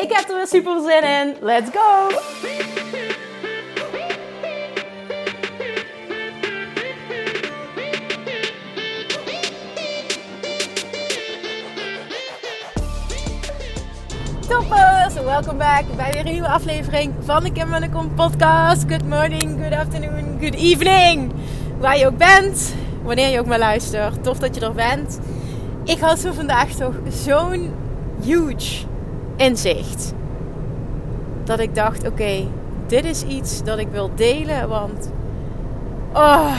Ik heb er weer super zin in. Let's go! Toppers, welkom back bij weer een nieuwe aflevering van de Kim Kom podcast. Good morning, good afternoon, good evening. Waar je ook bent, wanneer je ook maar luistert. Tof dat je er bent. Ik had zo vandaag toch zo'n huge inzicht. Dat ik dacht, oké, dit is iets dat ik wil delen. Want, oh,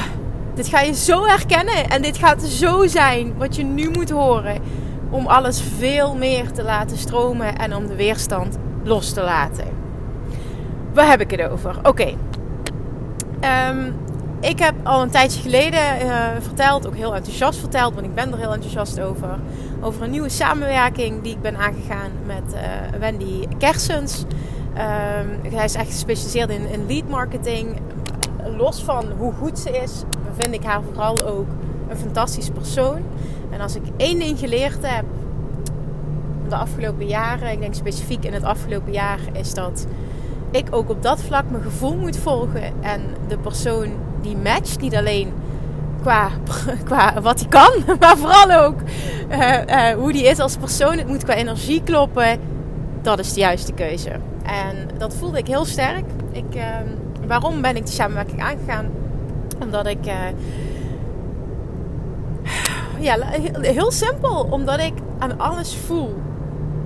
dit ga je zo herkennen. En dit gaat zo zijn wat je nu moet horen. Om alles veel meer te laten stromen en om de weerstand los te laten. Waar heb ik het over? Oké. Ehm, ik heb al een tijdje geleden uh, verteld, ook heel enthousiast verteld, want ik ben er heel enthousiast over. Over een nieuwe samenwerking die ik ben aangegaan met uh, Wendy Kersens. Hij is echt gespecialiseerd in, in lead marketing. Los van hoe goed ze is, vind ik haar vooral ook een fantastisch persoon. En als ik één ding geleerd heb de afgelopen jaren, ik denk specifiek in het afgelopen jaar, is dat ik ook op dat vlak mijn gevoel moet volgen. En de persoon die matcht, niet alleen qua, qua wat hij kan, maar vooral ook uh, uh, hoe die is als persoon. Het moet qua energie kloppen. Dat is de juiste keuze. En dat voelde ik heel sterk. Ik, uh, waarom ben ik die samenwerking aangegaan? Omdat ik. ja, heel simpel. Omdat ik aan alles voel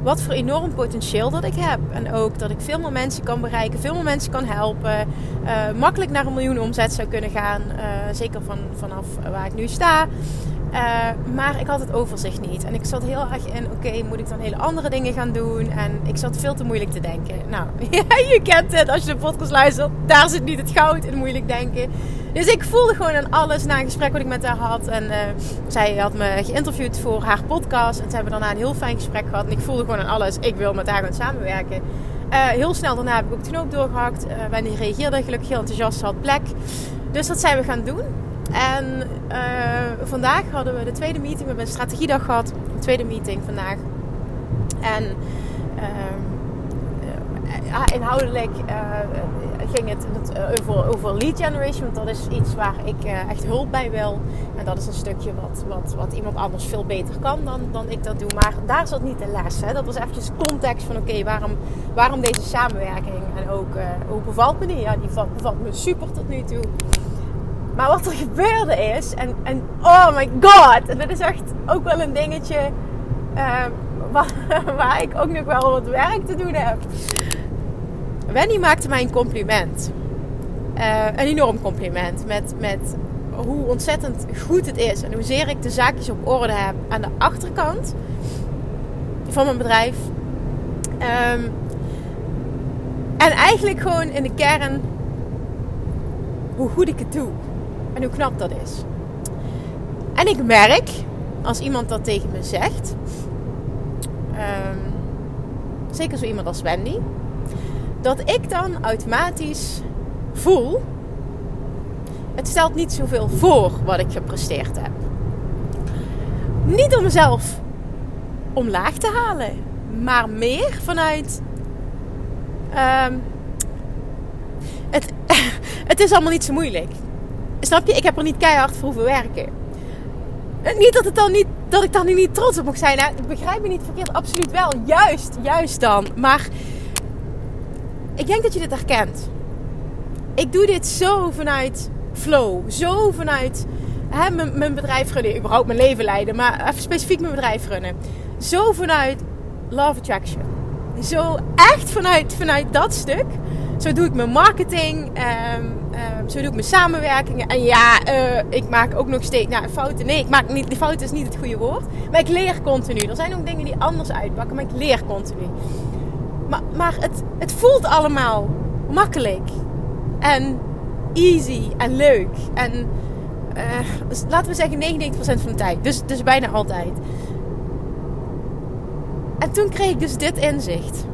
wat voor enorm potentieel dat ik heb. En ook dat ik veel meer mensen kan bereiken, veel meer mensen kan helpen. Uh, makkelijk naar een miljoen omzet zou kunnen gaan. Uh, zeker van, vanaf waar ik nu sta. Uh, maar ik had het overzicht niet. En ik zat heel erg in, oké, moet ik dan hele andere dingen gaan doen? En ik zat veel te moeilijk te denken. Nou, je kent het als je de podcast luistert. Daar zit niet het goud in moeilijk denken. Dus ik voelde gewoon aan alles na een gesprek wat ik met haar had. En uh, zij had me geïnterviewd voor haar podcast. En ze hebben daarna een heel fijn gesprek gehad. En ik voelde gewoon aan alles. Ik wil met haar gaan samenwerken. Uh, heel snel daarna heb ik ook de knoop doorgehakt. Uh, Wendy reageerde gelukkig heel enthousiast. Had plek. Dus dat zijn we gaan doen. En vandaag hadden we de tweede meeting. We hebben een strategiedag gehad. De tweede meeting vandaag. En ehm, inhoudelijk ging het, over, over lead generation. Want dat is iets waar ik uh, echt hulp bij wil. En dat is een stukje wat, wat, wat iemand anders veel beter kan dan, dan ik dat doe. Maar daar zat niet de les. Hè. Dat was eventjes context van oké, waarom, waarom deze samenwerking? En ook uh, hoe bevalt me die? Ja, die bevalt me super tot nu toe. Maar wat er gebeurde is, en, en oh my god, dit is echt ook wel een dingetje waar, waar ik ook nog wel wat werk te doen heb. Wendy maakte mij een compliment. Uh, een enorm compliment. Met, met hoe ontzettend goed het is. En hoezeer ik de zaakjes op orde heb aan de achterkant van mijn bedrijf. Um, en eigenlijk gewoon in de kern hoe goed ik het doe. En hoe knap dat is. En ik merk, als iemand dat tegen me zegt. Um, zeker zo iemand als Wendy dat ik dan automatisch voel. Het stelt niet zoveel voor wat ik gepresteerd heb. Niet om mezelf omlaag te halen, maar meer vanuit. Um, het, het is allemaal niet zo moeilijk. Snap je? Ik heb er niet keihard voor hoeven werken. Niet dat, het dan niet, dat ik dan niet trots op mag zijn. Nou, begrijp me niet verkeerd. Absoluut wel. Juist, juist dan. Maar ik denk dat je dit herkent. Ik doe dit zo vanuit flow. Zo vanuit hè, mijn, mijn bedrijf runnen. Überhaupt mijn leven leiden. Maar even specifiek mijn bedrijf runnen. Zo vanuit love attraction. Zo echt vanuit, vanuit dat stuk. Zo doe ik mijn marketing. Um, um, zo doe ik mijn samenwerkingen. En ja, uh, ik maak ook nog steeds nou, fouten. Nee, ik maak niet, de fouten is niet het goede woord. Maar ik leer continu. Er zijn ook dingen die anders uitpakken. Maar ik leer continu. Maar, maar het, het voelt allemaal makkelijk. En easy en leuk. En uh, laten we zeggen 99% van de tijd. Dus, dus bijna altijd. En toen kreeg ik dus dit inzicht.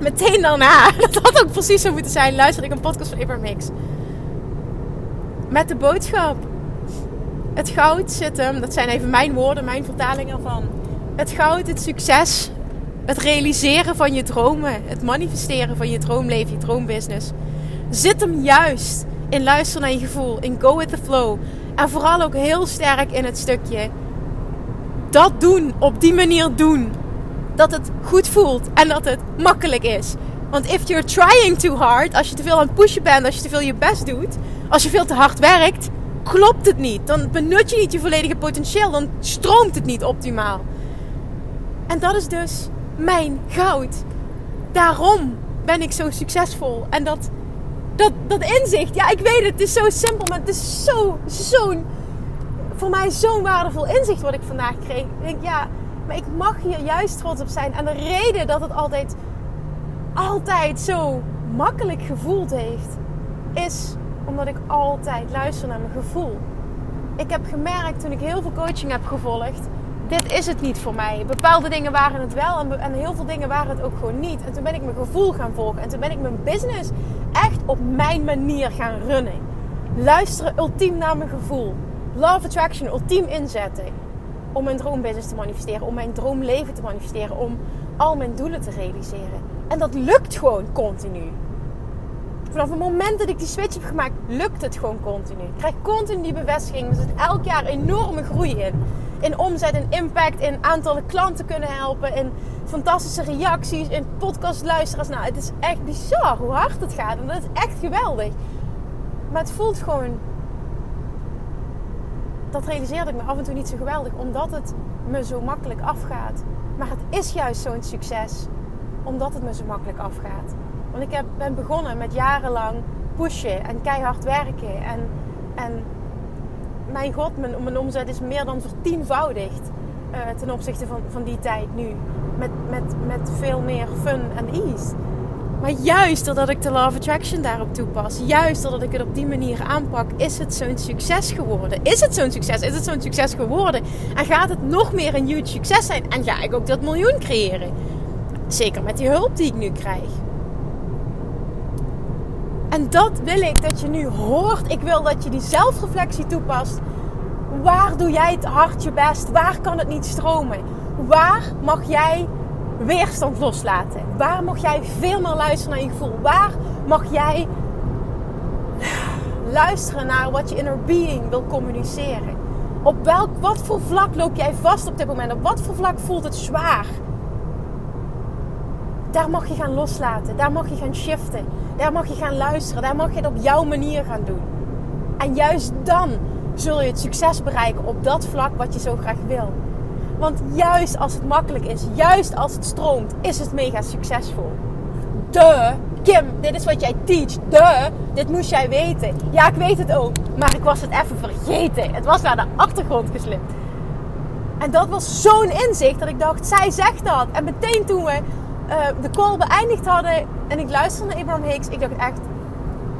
Meteen daarna, dat had ook precies zo moeten zijn, luisterde ik een podcast van Hicks. Met de boodschap. Het goud zit hem, dat zijn even mijn woorden, mijn vertaling ervan. Het goud, het succes, het realiseren van je dromen, het manifesteren van je droomleven, je droombusiness, zit hem juist in luisteren naar je gevoel, in go with the flow. En vooral ook heel sterk in het stukje dat doen, op die manier doen. Dat het goed voelt en dat het makkelijk is. Want if you're trying too hard, als je te veel aan het pushen bent, als je te veel je best doet, als je veel te hard werkt, klopt het niet. Dan benut je niet je volledige potentieel, dan stroomt het niet optimaal. En dat is dus mijn goud. Daarom ben ik zo succesvol. En dat, dat, dat inzicht, ja, ik weet het, het is zo simpel, maar het is zo, zo'n, voor mij zo'n waardevol inzicht wat ik vandaag kreeg. Ik denk, ja, maar ik mag hier juist trots op zijn. En de reden dat het altijd, altijd zo makkelijk gevoeld heeft, is omdat ik altijd luister naar mijn gevoel. Ik heb gemerkt toen ik heel veel coaching heb gevolgd dit is het niet voor mij. Bepaalde dingen waren het wel en, heel veel dingen waren het ook gewoon niet. En toen ben ik mijn gevoel gaan volgen. En toen ben ik mijn business echt op mijn manier gaan runnen. Luisteren ultiem naar mijn gevoel. Love Attraction ultiem inzetten. Om mijn droombusiness te manifesteren. Om mijn droomleven te manifesteren. Om al mijn doelen te realiseren. En dat lukt gewoon continu. Vanaf het moment dat ik die switch heb gemaakt, lukt het gewoon continu. Ik krijg continu die bevestiging. Er zit elk jaar enorme groei in in omzet, in impact, in aantallen klanten kunnen helpen, in fantastische reacties, in podcastluisteraars. Nou, het is echt bizar hoe hard het gaat en dat is echt geweldig. Maar het voelt gewoon. Dat realiseerde ik me af en toe niet zo geweldig, omdat het me zo makkelijk afgaat. Maar het is juist zo'n succes, omdat het me zo makkelijk afgaat. Want ik heb, ben begonnen met jarenlang pushen en keihard werken en, en mijn god, mijn, omzet is meer dan vertienvoudigd uh, ten opzichte van, van die tijd nu. Met, met, met veel meer fun en ease. Maar juist doordat ik de Law Attraction daarop toepas, juist doordat ik het op die manier aanpak, is het zo'n succes geworden. Is het zo'n succes? Is het zo'n succes geworden? En gaat het nog meer een huge succes zijn? En ga ik ook dat miljoen creëren? Zeker met die hulp die ik nu krijg. En dat wil ik dat je nu hoort. Ik wil dat je die zelfreflectie toepast. Waar doe jij het hard je best? Waar kan het niet stromen? Waar mag jij weerstand loslaten? Waar mag jij veel meer luisteren naar je gevoel? Waar mag jij luisteren naar wat je inner being wil communiceren? Op welk, wat voor vlak loop jij vast op dit moment? Op wat voor vlak voelt het zwaar? Daar mag je gaan loslaten. Daar mag je gaan shiften. Daar mag je gaan luisteren. Daar mag je het op jouw manier gaan doen. En juist dan zul je het succes bereiken op dat vlak wat je zo graag wil. Want juist als het makkelijk is, juist als het stroomt, is het mega succesvol. De Kim, dit is wat jij teach. De, dit moest jij weten. Ja, ik weet het ook. Maar ik was het even vergeten. Het was naar de achtergrond geslipt. En dat was zo'n inzicht dat ik dacht, zij zegt dat. En meteen toen we uh, de call beëindigd hadden en ik luisterde naar Abraham Hicks, ik dacht echt,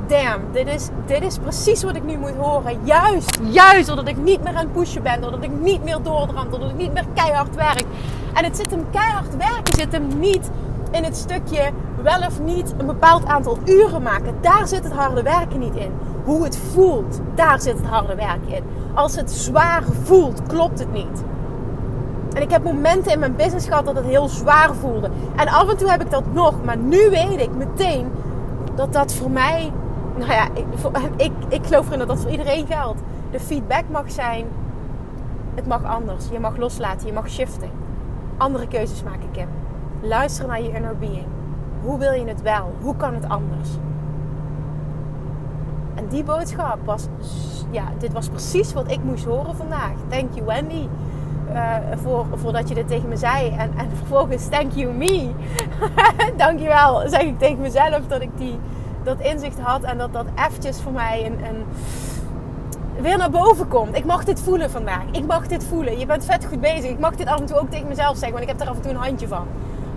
damn, dit is, dit is precies wat ik nu moet horen. Juist, juist doordat ik niet meer aan het pushen ben, doordat ik niet meer doordram, doordat ik niet meer keihard werk. En het zit hem keihard werken, zit hem niet in het stukje wel of niet een bepaald aantal uren maken. Daar zit het harde werken niet in. Hoe het voelt, daar zit het harde werken in. Als het zwaar voelt, klopt het niet. En ik heb momenten in mijn business gehad dat het heel zwaar voelde. En af en toe heb ik dat nog. Maar nu weet ik meteen dat dat voor mij. Nou ja, ik, ik, ik geloof erin dat dat voor iedereen geldt. De feedback mag zijn. Het mag anders. Je mag loslaten. Je mag shiften. Andere keuzes maken, Kim. Luister naar je inner being. Hoe wil je het wel? Hoe kan het anders? En die boodschap was, ja, dit was precies wat ik moest horen vandaag. Thank you, Wendy uh, voor, voordat je dit tegen me zei. En, en vervolgens, thank you me. Dankjewel, zeg ik tegen mezelf dat ik die, dat inzicht had. En dat dat eventjes voor mij een, een, weer naar boven komt. Ik mag dit voelen vandaag. Ik mag dit voelen. Je bent vet goed bezig. Ik mag dit af en toe ook tegen mezelf zeggen. Want ik heb er af en toe een handje van.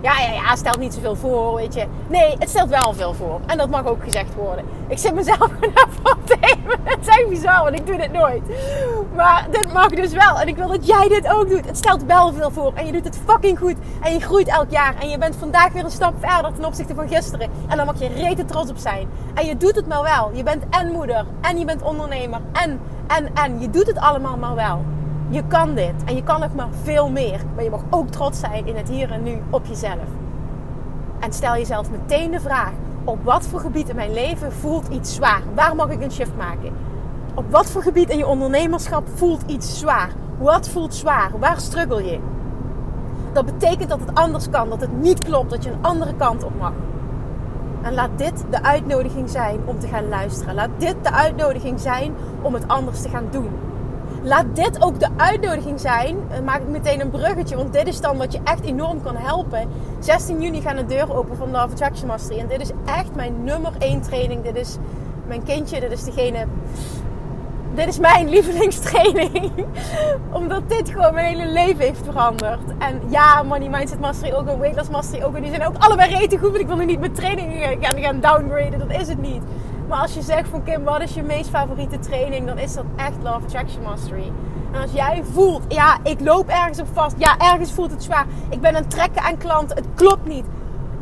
Ja, ja, ja, stelt niet zoveel voor, weet je. Nee, het stelt wel veel voor. En dat mag ook gezegd worden. Ik zit mezelf gewoon even te Het is echt bizar, want ik doe dit nooit. Maar dit mag dus wel. En ik wil dat jij dit ook doet. Het stelt wel veel voor. En je doet het fucking goed. En je groeit elk jaar. En je bent vandaag weer een stap verder ten opzichte van gisteren. En daar mag je rete trots op zijn. En je doet het maar wel. Je bent en moeder. En je bent ondernemer. En, en, en. Je doet het allemaal maar wel. Je kan dit en je kan nog maar veel meer. Maar je mag ook trots zijn in het hier en nu op jezelf. En stel jezelf meteen de vraag: op wat voor gebied in mijn leven voelt iets zwaar? Waar mag ik een shift maken? Op wat voor gebied in je ondernemerschap voelt iets zwaar? Wat voelt zwaar? Waar struggle je? Dat betekent dat het anders kan, dat het niet klopt, dat je een andere kant op mag. En laat dit de uitnodiging zijn om te gaan luisteren. Laat dit de uitnodiging zijn om het anders te gaan doen laat dit ook de uitnodiging zijn. Dan maak ik meteen een bruggetje, want dit is dan wat je echt enorm kan helpen. 16 juni gaan de deuren open van de Attraction Mastery. En dit is echt mijn nummer 1 training. Dit is mijn kindje, dit is degene. Dit is mijn lievelingstraining. Omdat dit gewoon mijn hele leven heeft veranderd. En ja, Money Mindset Mastery ook en Weightless Mastery ook. En die zijn ook allebei rete goed. Want ik wil nu niet mijn trainingen gaan downgraden. Dat is het niet. Maar als je zegt van Kim, wat is je meest favoriete training? Dan is dat echt Love Attraction Mastery. En als jij voelt, ja, ik loop ergens op vast. Ja, ergens voelt het zwaar. Ik ben aan het trekken aan klanten. Het klopt niet.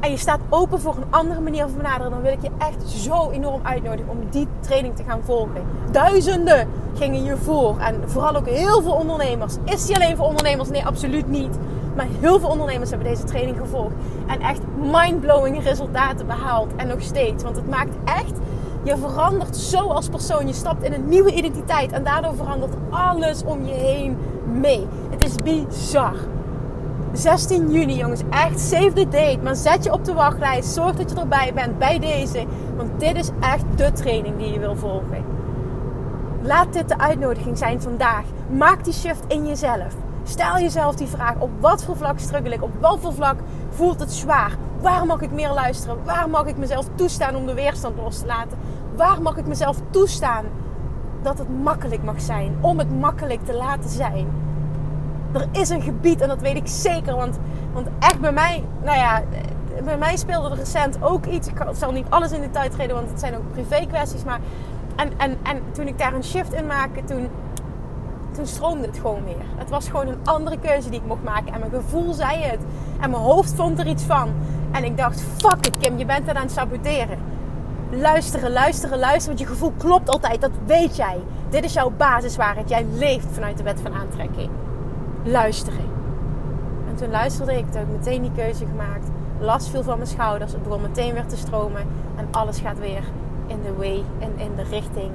En je staat open voor een andere manier van benaderen. Dan wil ik je echt zo enorm uitnodigen om die training te gaan volgen. Duizenden gingen je voor. En vooral ook heel veel ondernemers. Is die alleen voor ondernemers? Nee, absoluut niet. Maar heel veel ondernemers hebben deze training gevolgd. En echt mindblowing resultaten behaald. En nog steeds. Want het maakt echt je verandert zo als persoon. Je stapt in een nieuwe identiteit. En daardoor verandert alles om je heen mee. Het is bizar. 16 juni, jongens. Echt save the date. Maar zet je op de wachtlijst. Zorg dat je erbij bent bij deze. Want dit is echt de training die je wil volgen. Laat dit de uitnodiging zijn vandaag. Maak die shift in jezelf. Stel jezelf die vraag: op wat voor vlak struggle ik? Op wat voor vlak voelt het zwaar? Waar mag ik meer luisteren? Waar mag ik mezelf toestaan om de weerstand los te laten? Waar mag ik mezelf toestaan dat het makkelijk mag zijn? Om het makkelijk te laten zijn. Er is een gebied en dat weet ik zeker. Want, want echt bij mij, nou ja, bij mij speelde er recent ook iets. Ik zal niet alles in detail treden, want het zijn ook privé kwesties. Maar en, en, en toen ik daar een shift in maakte, toen, toen stroomde het gewoon weer. Het was gewoon een andere keuze die ik mocht maken. En mijn gevoel zei het. En mijn hoofd vond er iets van. En ik dacht, fuck it Kim, je bent er aan het saboteren. Luisteren, luisteren, luisteren. Want je gevoel klopt altijd, dat weet jij. Dit is jouw basiswaarheid. Jij leeft vanuit de wet van aantrekking. Luisteren. En toen luisterde ik, toen heb ik meteen die keuze gemaakt. Last viel van mijn schouders. Het begon meteen weer te stromen. En alles gaat weer in de way, in, in de richting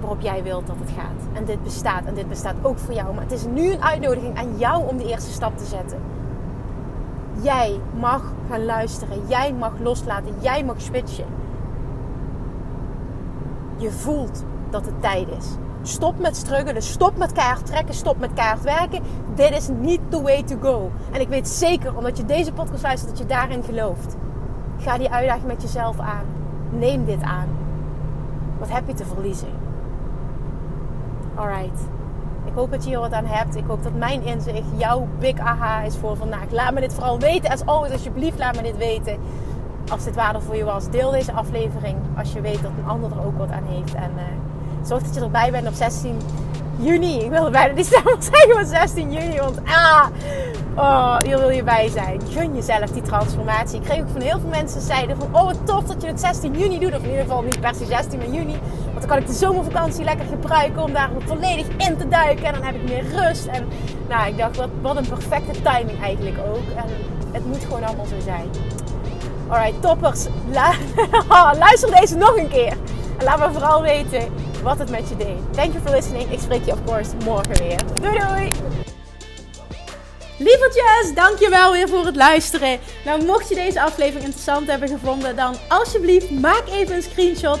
waarop jij wilt dat het gaat. En dit bestaat. En dit bestaat ook voor jou. Maar het is nu een uitnodiging aan jou om de eerste stap te zetten. Jij mag gaan luisteren. Jij mag loslaten. Jij mag switchen. Je voelt dat het tijd is. Stop met struggelen. Stop met keihard trekken. Stop met keihard werken. Dit is niet the way to go. En ik weet zeker, omdat je deze podcast luistert, dat je daarin gelooft. Ga die uitdaging met jezelf aan. Neem dit aan. Wat heb je te verliezen? Alright. Ik hoop dat je hier wat aan hebt. Ik hoop dat mijn inzicht jouw big aha is voor vandaag. Laat me dit vooral weten. Als always, alsjeblieft, laat me dit weten. Als dit waardevol voor je was, deel deze aflevering. Als je weet dat een ander er ook wat aan heeft. En uh, zorg dat je erbij bent op 16 juni. Ik wilde bijna niet zeggen, maar 16 juni. Want ah, oh, hier wil je bij zijn. Gun jezelf die transformatie. Ik kreeg ook van heel veel mensen zeiden van... Oh, wat tof dat je het 16 juni doet. Of in ieder geval niet per se 16, maar juni. Kan ik de zomervakantie lekker gebruiken om daar volledig in te duiken. En dan heb ik meer rust. En nou, ik dacht, wat, wat een perfecte timing eigenlijk ook. En het moet gewoon allemaal zo zijn. Alright, toppers. Luister deze nog een keer. En laat me vooral weten wat het met je deed. Thank you for listening. Ik spreek je of course morgen weer. Doei doei! Lievertjes, dankjewel weer voor het luisteren. Nou, mocht je deze aflevering interessant hebben gevonden, dan alsjeblieft maak even een screenshot